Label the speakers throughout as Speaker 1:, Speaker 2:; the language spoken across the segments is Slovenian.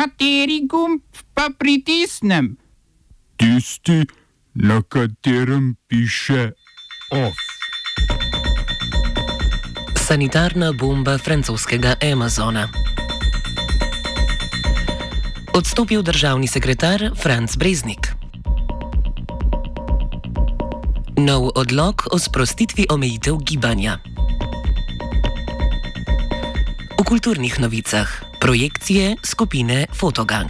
Speaker 1: Kateri gumb pa pritisnem?
Speaker 2: Tisti, na katerem piše OF.
Speaker 3: Sanitarna bomba francoskega Amazona. Odstopil državni sekretar Franz Breznik. Nov odlog o sprostitvi omejitev gibanja. V kulturnih novicah projekcije skupine Fotogang.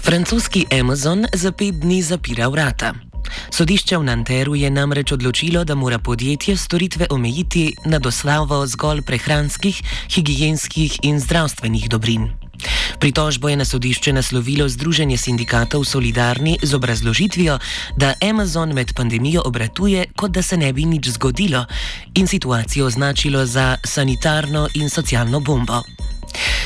Speaker 3: Francoski Amazon za pet dni zapira vrata. Sodišče v Nanteru je namreč odločilo, da mora podjetje storitve omejiti na doslavo zgolj prehranskih, higijenskih in zdravstvenih dobrin. Pritožbo je na sodišče naslovilo Združenje sindikatov Solidarni z obrazložitvijo, da Amazon med pandemijo obratuje, kot da se ne bi nič zgodilo in situacijo označilo za sanitarno in socialno bombo.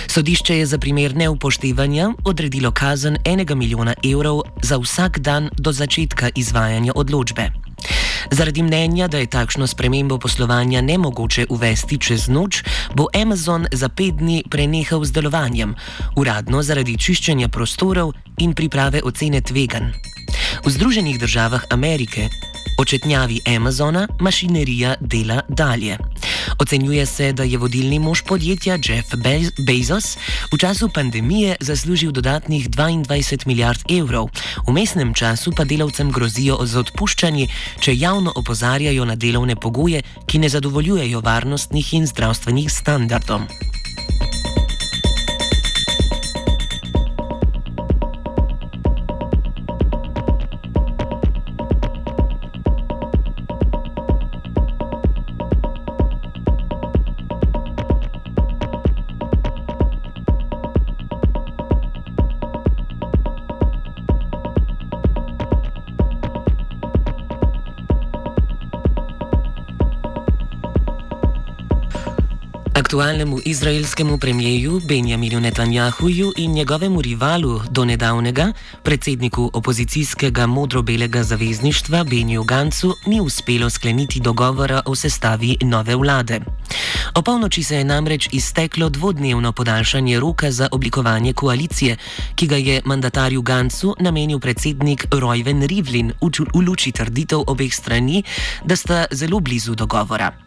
Speaker 3: Sodišče je za primer neupoštevanja odredilo kazen enega milijona evrov za vsak dan do začetka izvajanja odločbe. Zaradi mnenja, da je takšno spremembo poslovanja nemogoče uvesti čez noč, bo Amazon za pet dni prenehal z delovanjem, uradno zaradi čiščenja prostorov in priprave ocene tvegan. V Združenih državah Amerike očetnjavi Amazona mašinerija dela dalje. Ocenjuje se, da je vodilni mož podjetja Jeff Bezos v času pandemije zaslužil dodatnih 22 milijard evrov, v mestnem času pa delavcem grozijo z odpuščanji, če javno opozarjajo na delovne pogoje, ki ne zadovoljujejo varnostnih in zdravstvenih standardov. Aktualnemu izraelskemu premijeju Benjaminu Netanjahuju in njegovemu rivalu do nedavnega, predsedniku opozicijskega modro-belega zavezništva Benju Gancu, ni uspelo skleniti dogovora o sestavi nove vlade. O polnoči se je namreč izteklo dvodnevno podaljšanje roka za oblikovanje koalicije, ki ga je mandatarju Gancu namenil predsednik Rojven Rivlin v luči trditev obeh strani, da sta zelo blizu dogovora.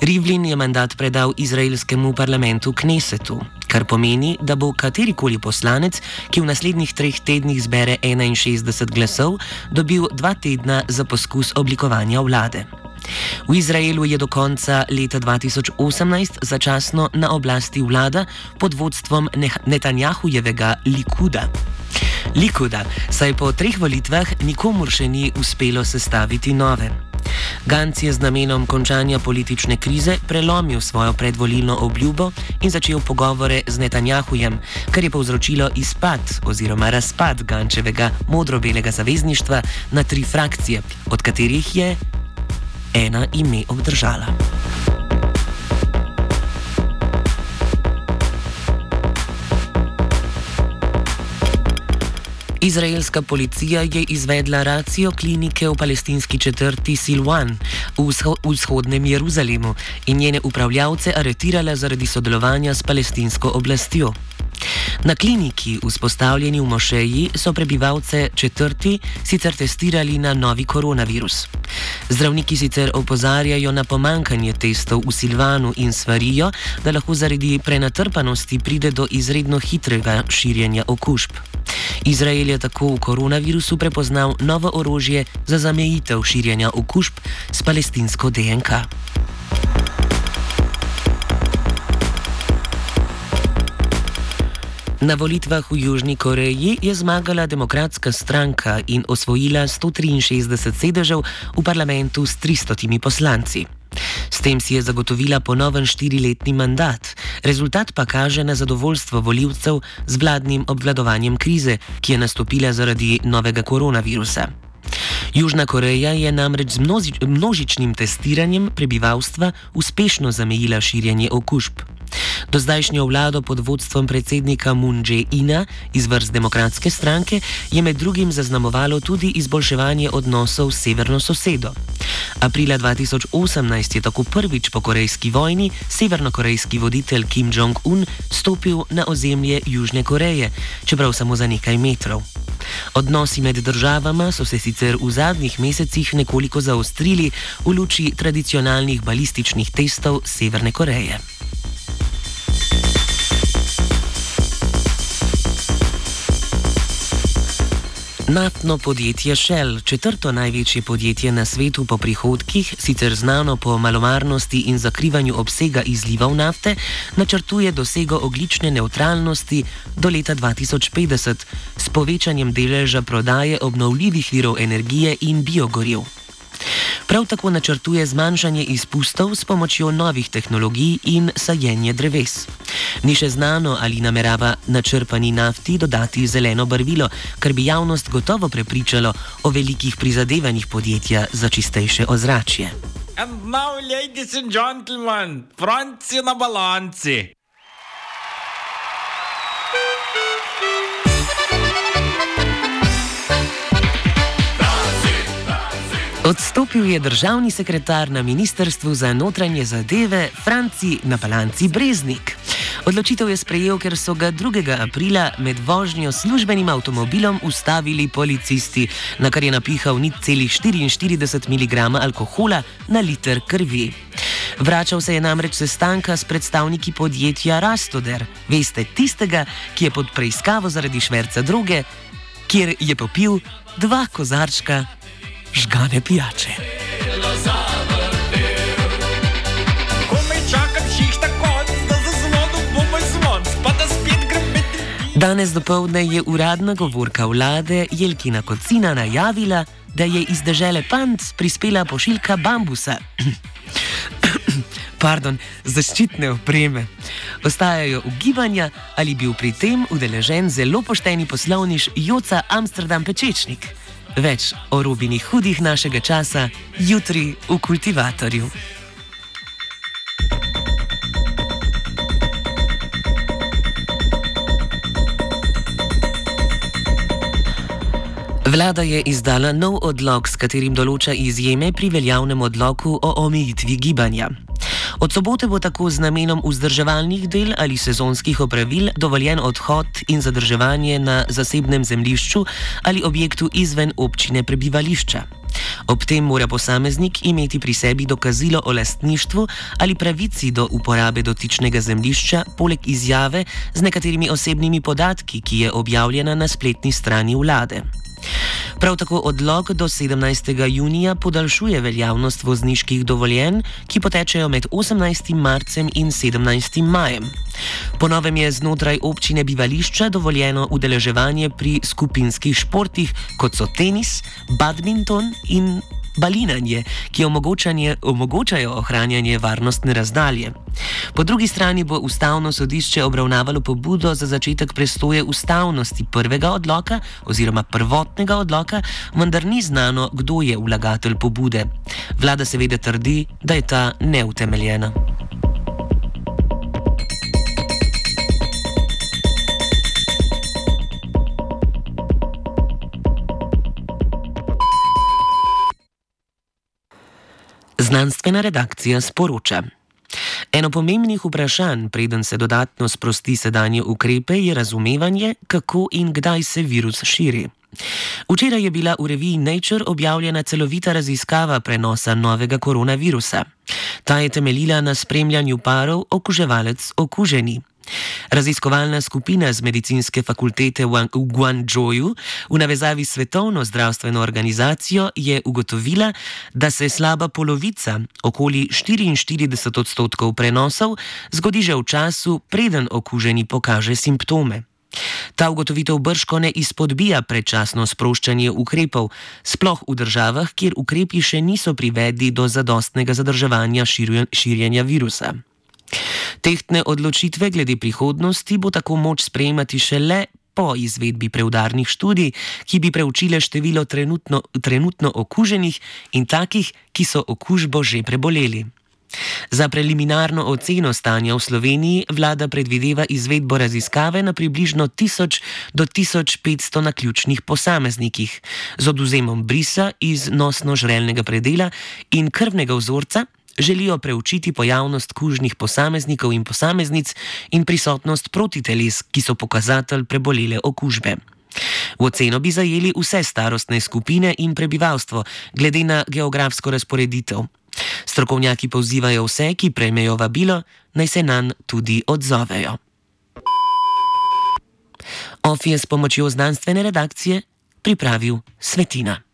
Speaker 3: Rivlin je mandat predal izraelskemu parlamentu Knesetu, kar pomeni, da bo katerikoli poslanec, ki v naslednjih treh tednih zbere 61 glasov, dobil dva tedna za poskus oblikovanja vlade. V Izraelu je do konca leta 2018 začasno na oblasti vlada pod vodstvom Netanjahujevega Likuda. Likuda, saj po treh volitvah nikomur še ni uspelo sestaviti nove. Ganc je z namenom končanja politične krize prelomil svojo predvolilno obljubo in začel pogovore z Netanjahujem, kar je povzročilo izpad oziroma razpad Gančevega modro-belega zavezništva na tri frakcije, od katerih je ena ime obdržala. Izraelska policija je izvedla racijo klinike v palestinski četrti Silwan v vzhodnem Jeruzalemu in njene upravljavce aretirala zaradi sodelovanja s palestinsko oblastjo. Na kliniki, vzpostavljeni v Mošeji, so prebivalce četrti sicer testirali na novi koronavirus. Zdravniki sicer opozarjajo na pomankanje testov v Silvanu in svarijo, da lahko zaradi prenatrpanosti pride do izredno hitrega širjenja okužb. Izrael je tako v koronavirusu prepoznal novo orožje za zamejitev širjenja okužb s palestinsko DNK. Na volitvah v Južni Koreji je zmagala demokratska stranka in osvojila 163 sedežev v parlamentu s 300 poslanci. S tem si je zagotovila ponoven štiriletni mandat, rezultat pa kaže na zadovoljstvo voljivcev z vladnim obvladovanjem krize, ki je nastopila zaradi novega koronavirusa. Južna Koreja je namreč z množičnim testiranjem prebivalstva uspešno zamejila širjenje okužb. Do zdajšnjo vlado pod vodstvom predsednika Moon Jae-ina iz vrst demokratske stranke je med drugim zaznamovalo tudi izboljševanje odnosov s severno sosedo. Aprila 2018 je tako prvič po korejski vojni severnokorejski voditelj Kim Jong-un stopil na ozemlje Južne Koreje, čeprav samo za nekaj metrov. Odnosi med državama so se sicer v zadnjih mesecih nekoliko zaostrili v luči tradicionalnih balističnih testov Severne Koreje. Naftno podjetje Shell, četrto največje podjetje na svetu po prihodkih, sicer znano po malomarnosti in zakrivanju obsega izlivov nafte, načrtuje dosego oglične neutralnosti do leta 2050 s povečanjem deleža prodaje obnovljivih virov energije in biogoriv. Prav tako načrtuje zmanjšanje izpustov s pomočjo novih tehnologij in sajenje dreves. Ni še znano, ali namerava načrpani nafti dodati zeleno barvilo, kar bi javnost gotovo prepričalo o velikih prizadevanjih podjetja za čistejše ozračje.
Speaker 4: And now, ladies and gentlemen, Franci na balanci.
Speaker 3: Odstopil je državni sekretar na Ministrstvu za notranje zadeve Franci Napalanci Breznik. Odločitev je sprejel, ker so ga 2. aprila med vožnjo službenim avtomobilom ustavili policisti, na kar je napihal ni celih 44 mg alkohola na liter krvi. Vračal se je namreč sestanka s predstavniki podjetja Rastoder, veste, tistega, ki je pod preiskavo zaradi šverca droge, kjer je popil dva kozarčka žgane pijače. Danes dopoledne je uradna govorka vlade Jelkina Kocina najavila, da je iz države Pant prispela pošiljka bambusa. Pardon, zaščitne opreme. Ostajajo ugibanja, ali bil pri tem udeležen zelo pošteni poslovniš Joca Amsterdam Pečečnik. Več o rubinih hudih našega časa jutri v kultivatorju. Vlada je izdala nov odlog, s katerim določa izjeme pri veljavnem odloku o omejitvi gibanja. Od sobote bo tako z namenom vzdrževalnih del ali sezonskih opravil dovoljen odhod in zadrževanje na zasebnem zemljišču ali objektu izven občine prebivališča. Ob tem mora posameznik imeti pri sebi dokazilo o lastništvu ali pravici do uporabe dotičnega zemljišča, poleg izjave z nekaterimi osebnimi podatki, ki je objavljena na spletni strani vlade. Prav tako odlog do 17. junija podaljšuje veljavnost vozniških dovoljenj, ki potečejo med 18. marcem in 17. majem. Ponovem je znotraj občine bivališča dovoljeno udeleževanje pri skupinskih športih, kot so tenis, badminton in balinanje, ki omogočajo ohranjanje varnostne razdalje. Po drugi strani bo ustavno sodišče obravnavalo pobudo za začetek prestoje ustavnosti prvega odloka oziroma prvotnega odloka, vendar ni znano, kdo je vlagatelj pobude. Vlada seveda trdi, da je ta neutemeljena. Znanstvena redakcija sporoča. Eno pomembnih vprašanj, preden se dodatno sprosti sedanje ukrepe, je razumevanje, kako in kdaj se virus širi. Včeraj je bila v reviji Nature objavljena celovita raziskava prenosa novega koronavirusa. Ta je temeljila na spremljanju parov okuževalec-okuženi. Raziskovalna skupina z medicinske fakultete v Guangzhouju v navezavi s Svetovno zdravstveno organizacijo je ugotovila, da se slaba polovica, okoli 44 odstotkov prenosov, zgodi že v času, preden okuženi pokaže simptome. Ta ugotovitev brško ne izpodbija predčasno sproščanje ukrepov, sploh v državah, kjer ukrepi še niso privedli do zadostnega zadrževanja širjenja virusa. Tehtne odločitve glede prihodnosti bo tako moč sprejemati šele po izvedbi preudarnih študij, ki bi preučile število trenutno, trenutno okuženih in takih, ki so okužbo že preboleli. Za preliminarno oceno stanja v Sloveniji vlada predvideva izvedbo raziskave na približno 1000 do 1500 naključnih posameznikih z oduzemom brisa iz nosno-žrelnega predela in krvnega vzorca. Želijo preučiti pojavnost kužnih posameznikov in posameznic in prisotnost protiteles, ki so pokazatelj prebolele okužbe. V oceno bi zajeli vse starostne skupine in prebivalstvo, glede na geografsko razporeditev. Strokovnjaki pozivajo vse, ki prejmejo vabilo, naj se nam tudi odzovejo. Ofije s pomočjo znanstvene redakcije pripravil Svetina.